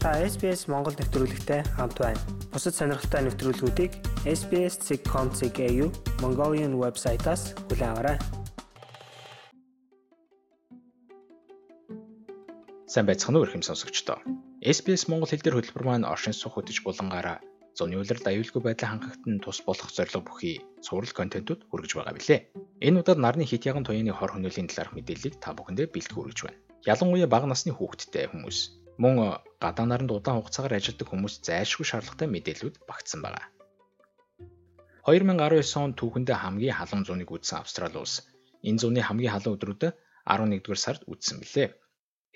Та SBS Монгол нэвтрүүлэгтэй хамт байна. Бусад сонирхолтой нэвтрүүлгүүдийг SBS.com.cg Mongolian вебсайтаас хүлээн аваарай. Сайн байцгаана уу ихэм сонсогчдоо. SBS Монгол хэл дээр хөтөлбөр маань оршин суух хөтөж булангаараа зуны улиралд аюулгүй байдлаа хангахад нь тус болох зорилго бүхий цуврал контентууд хүргэж байгаа билээ. Энэ удаад нарны хит яган туяаны хор хөнөөлийн талаарх мэдээллийг та бүхэндээ бэлтгэх хүргэж байна. Ялангуяа бага насны хүүхэдтэй хүмүүс мөн гадаа наранд удаан хугацаагаар ажилладаг хүмүүс зайлшгүй шаардлагатай мэдээллүүд багтсан байна. 2019 онд түүхэндээ хамгийн халуун зуныг үзсэн Австрали улс энэ зуны хамгийн халуун өдрүүдэд 11-р сард үзсэн билээ.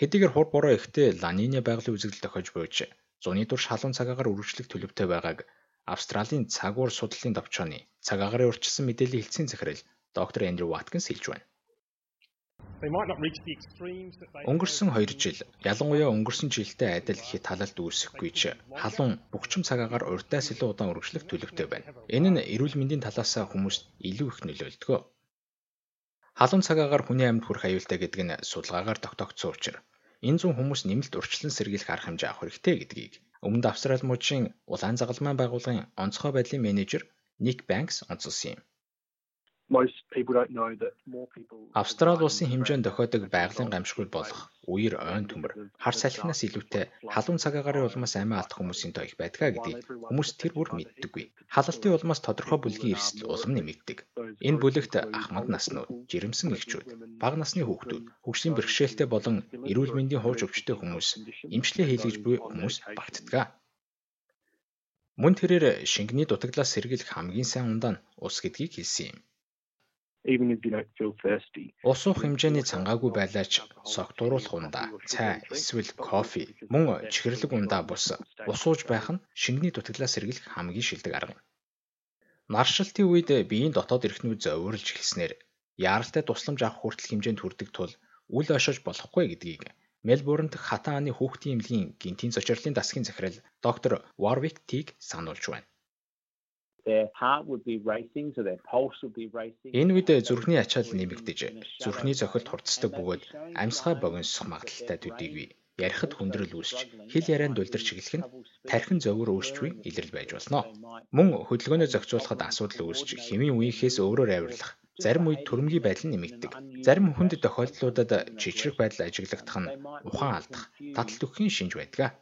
Хэдийгээр хур бороо ихтэй Ланине байгалийн үзэгдэл тохиож буйж зуны турш халуун цагаагаар үргэлжлэх төлөвтэй байгааг Австралийн цагуур судлалын товчооны цаг агарын урьдчилсан мэдээллийн хэлтсийн захирал доктор Эндрю Ваткинс хэлж байна. Өнгөрсөн 2 жил ялангуяа өнгөрсөн жилдээ адил хит халалт үүсэхгүй ч халуун бөхчм цагаагаар урьдаас илүү удаан үргэлжлэх төлөвтэй байна. Энэ нь эрүүл мэндийн талаас хүмүүст илүү их нөлөөлдөг. Халуун цагаагаар хүний амьд хүрэх аюултай гэдэг нь судалгаагаар тогтоогдсон учраас энэ зүүн хүмүүс нэмэлт урьдчилан сэргийлэх арга хэмжээ авах хэрэгтэй гэдгийг өмнөд Австрали мужийн улаан загалмайн байгууллагын онцгой байдлын менежер Ник Банкс онцолсон юм. Австрали улсын хэмжээнд дохиодог байгалийн гамшигуд болох үер ойн төмөр хар салхинаас илүүтэй халуун цагаагарын улмаас амиа алдах хүмүүсийн тоо их байдгаа гэдгийг хүмүүс тэр бүр мэддэггүй. Халалтын улмаас тодорхой бүлгийн эрсдэл улам нэмэгдэг. Энэ бүлэгт ахмад наснууд, жирэмсэн эхчүүд, бага насны хүүхдүүд, хөгжлийн бэрхшээлтэй болон эрүүл мэндийн хууч өвчтэй хүмүүс, эмчлээ хийлгэж буй хүмүүс багтдаг. Мөн тэрээр шингэний дутагдлаас сэргийлэх хамгийн сайн ундаа нь ус гэдгийг хэлсэн юм even if you don't feel thirsty. Ус уух хэмжээний цангаагүй байлаач сог дуруулах ундаа, цай, эсвэл кофе, мөн чихэрлэг ундаа бус ус ууж байх нь шингэний дутагдлаас сэргийлэх хамгийн шилдэг арга юм. Наршилтын үед биеийн дотоод эрхнүүд зовирлж эхэлснээр яаралтай тусламж авах хүртэл хэмжээнд хүрдэг тул үл ошиж болохгүй гэдгийг Мельбурн дахь хатан ааны хүүхдийн эмнэлгийн гинтийн зочирлын засгийн захирал доктор Warwick Teague сануулж байна. Энэ үед зүрхний ачаал нэмэгдэж, зүрхний цохилт хурцдаг бөгөөд амьсгаа богиносох магадaltaй төдийгүй ярихад хүндрэл үүсч хэл ярианд дулдарч эхлэх нь тархин зовөр өөрчлөй илрэл байж болно. Мөн хөдөлгөөнөө зохицуулахад асуудал үүсч хэмийн үеийнхээс өөрөөр авирлах Зарим үед төрөмгийн байдал нэмэгдэг. Зарим хүнд тохиолдлуудад чичрэх байдал ажиглагдах нь ухаан алдах, таталт өгөхийн шинж байдаг.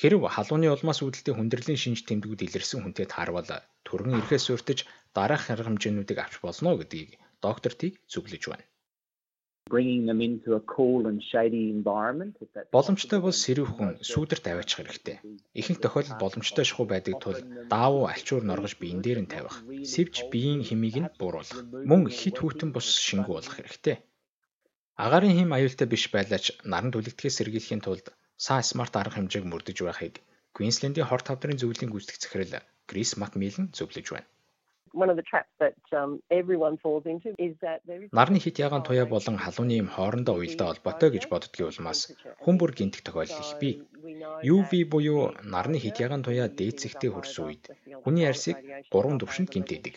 Хэрэв халууны улмаас үүдэлтэй хүндрэлийн шинж тэмдгүүд илэрсэн хүнтэй таарвал түргэн эрхээс урьдж дараах арга хэмжээнүүдийг авч болно гэдгийг доктор Тиг зөвлөж байна. Боломжтой бол сэрүүх хүн сүүдэрт аваачих хэрэгтэй. Ихэнх тохиолдолд боломжтой шахуу байдаг тул даавуу альчуур норгож биен дээр нь тавих, сэвж биеийн химийг нь бууруулах, мөн хит хүүтэн бус шингүү болох хэрэгтэй. Агарын хим аюултай биш байлаач наран түлэгдэхээс сэргийлэхийн тулд Сан смарт арга хэмжээг мөрдөж байхыг Квинслендийн хор тавдрын зөвлөлийн гүйцэтгэх захирал Крис Макмиллан зөвлөж байна. Нарны хит ягаан туяа болон халууны юм хоорондоо уялдаа холбоотой гэж боддгийн улмаас хүн бүр гинтэх тохиолдол их бий. UV буюу нарны хит ягаан туяа дээцэгтэй хөрсөн үед хүний арьсыг 3 түвшинд гинтээдэг.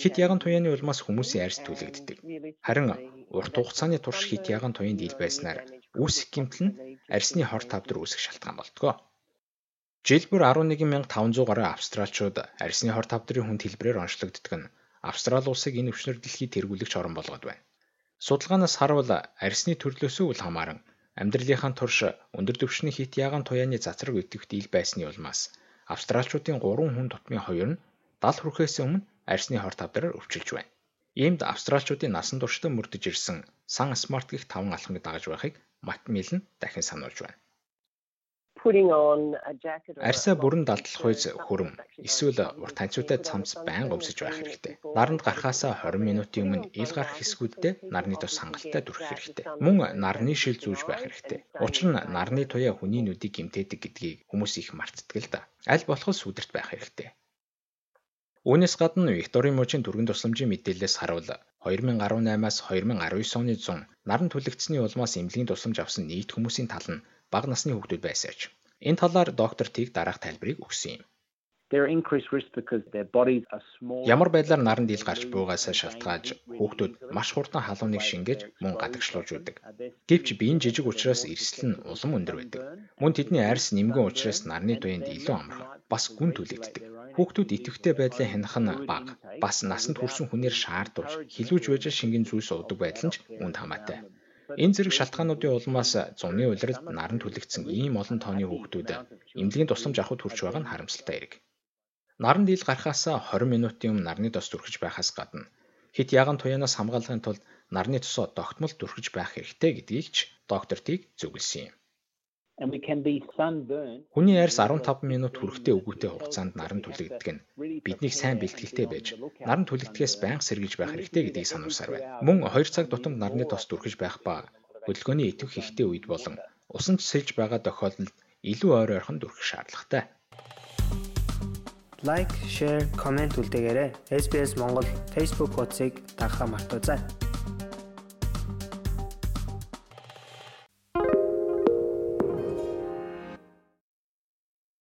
Хит ягаан туяаны улмаас хүмүүсийн арьс түлэгддэг. Харин урт хугацааны турш хит ягаан туяанд ил байснаар үүсэх гэмтэл нь арьсны хор тавдар үүсэх шалтгаан болтгоо. Жил бүр 11500 гаруй австралчууд арьсны хор тавдрын хүнд хэлбэрээр онцлогддог нь Австрали улсыг энэ өвчнөр дэлхийд тэргүүлэгч орн болгоод байна. Судалгаанаас харуул арьсны төрлөөсөө үл хамааран амьдралынхаа турш өндөр түвшний хит ягаан туяаны цацраг өтөвт ил байсны улмаас австралчуудын 3 хүн тутмын 2 нь 70 хүрэхээс өмнө арьсны хор тавдраар өвчилж байна. Иймд австралчуудын насан туршдаа мөрдөж ирсэн сан смарт гих таван алхмыг дагаж байхыг Макмиллан дахин сануулж байна. Арьсаа бүрэн далдлах үйс хөрөм эсвэл урт танцуутай цамц байнга өмсөж байх хэрэгтэй. Наранд гарахаасаа 20 минутын өмнө ил гарах хэсгүүддээ нарны тус хангалттай дүрх хэрэгтэй. Мөн нарны шил зүүж байх хэрэгтэй. Учир нь нарны туяа хүний нүдийг гимтээдэг гэдгийг хүмүүс их мартдаг л да. Аль болох сүдэрт байх хэрэгтэй. Үүнээс гадна Викторийн мужийн түргэн тусламжийн мэдээлэлээс харуул 2018-аас 2019 оны 100 наран түлэгдсэний улмаас эмнэлгийн тусламж авсан нийт хүмүүсийн тал нь бага насны хүүхдүүд байсаач. Энэ талаар доктор Тиг дараах тайлбарыг өгсөн юм. Ямар байдлаар наран дийл гарч буугаасаа шалтгаалж хүүхдүүд маш хурдан халууныг шингээж мөн гадагшлуулж байдаг. Гэвч биеийн жижиг учраас эрсдэл нь улам өндөр байдаг. Мөн тэдний арьс нэмгэн учраас нарны туянд илүү амархан бас гүн түлэгддэг. Хүүхдүүд идэвхтэй байдлын хянах нь бага. Бас насанд хүрсэн хүнээр шаардуулж хилүүж байж шингэн зүйлс уудаг байдал нь ч үнд хамаатай. Энэ зэрэг шалтгаануудын улмаас зуны улиралд наран түлэгдсэн ийм олон тооны хүүхдүүд эмнэлгийн тусламж авахд хүрч байгаа нь харамсалтай хэрэг. Наран дийл гарахаас 20 минутын өмнө нарны тос түрхэж байхаас гадна хит яган туяанаас хамгаалахын тулд нарны тосоо тогтмол түрхэж байх хэрэгтэй гэдгийг ч доктор Тиг зөвлөсөн юм. Хүний арьс 15 минут хүрэхтэй өгөөтэй хугацаанд наран түлэгддэг нь биднийг сайн бэлтгэлтэй байж наран түлэгдэхээс байнга сэргийлж байх хэрэгтэй гэдгийг сануулсаар байна. Мөн 2 цаг тутамд нарны тос түрхэж байх ба хөдөлгөөний идэвх ихтэй үед болон усан ч сэлж байгаа тохиолдолд илүү ойр ойрхон дүрхэх шаардлагатай. Лайк, share, comment үлдээгээрэй. SBS Монгол Facebook хуудсыг дагахаа мартаоцай.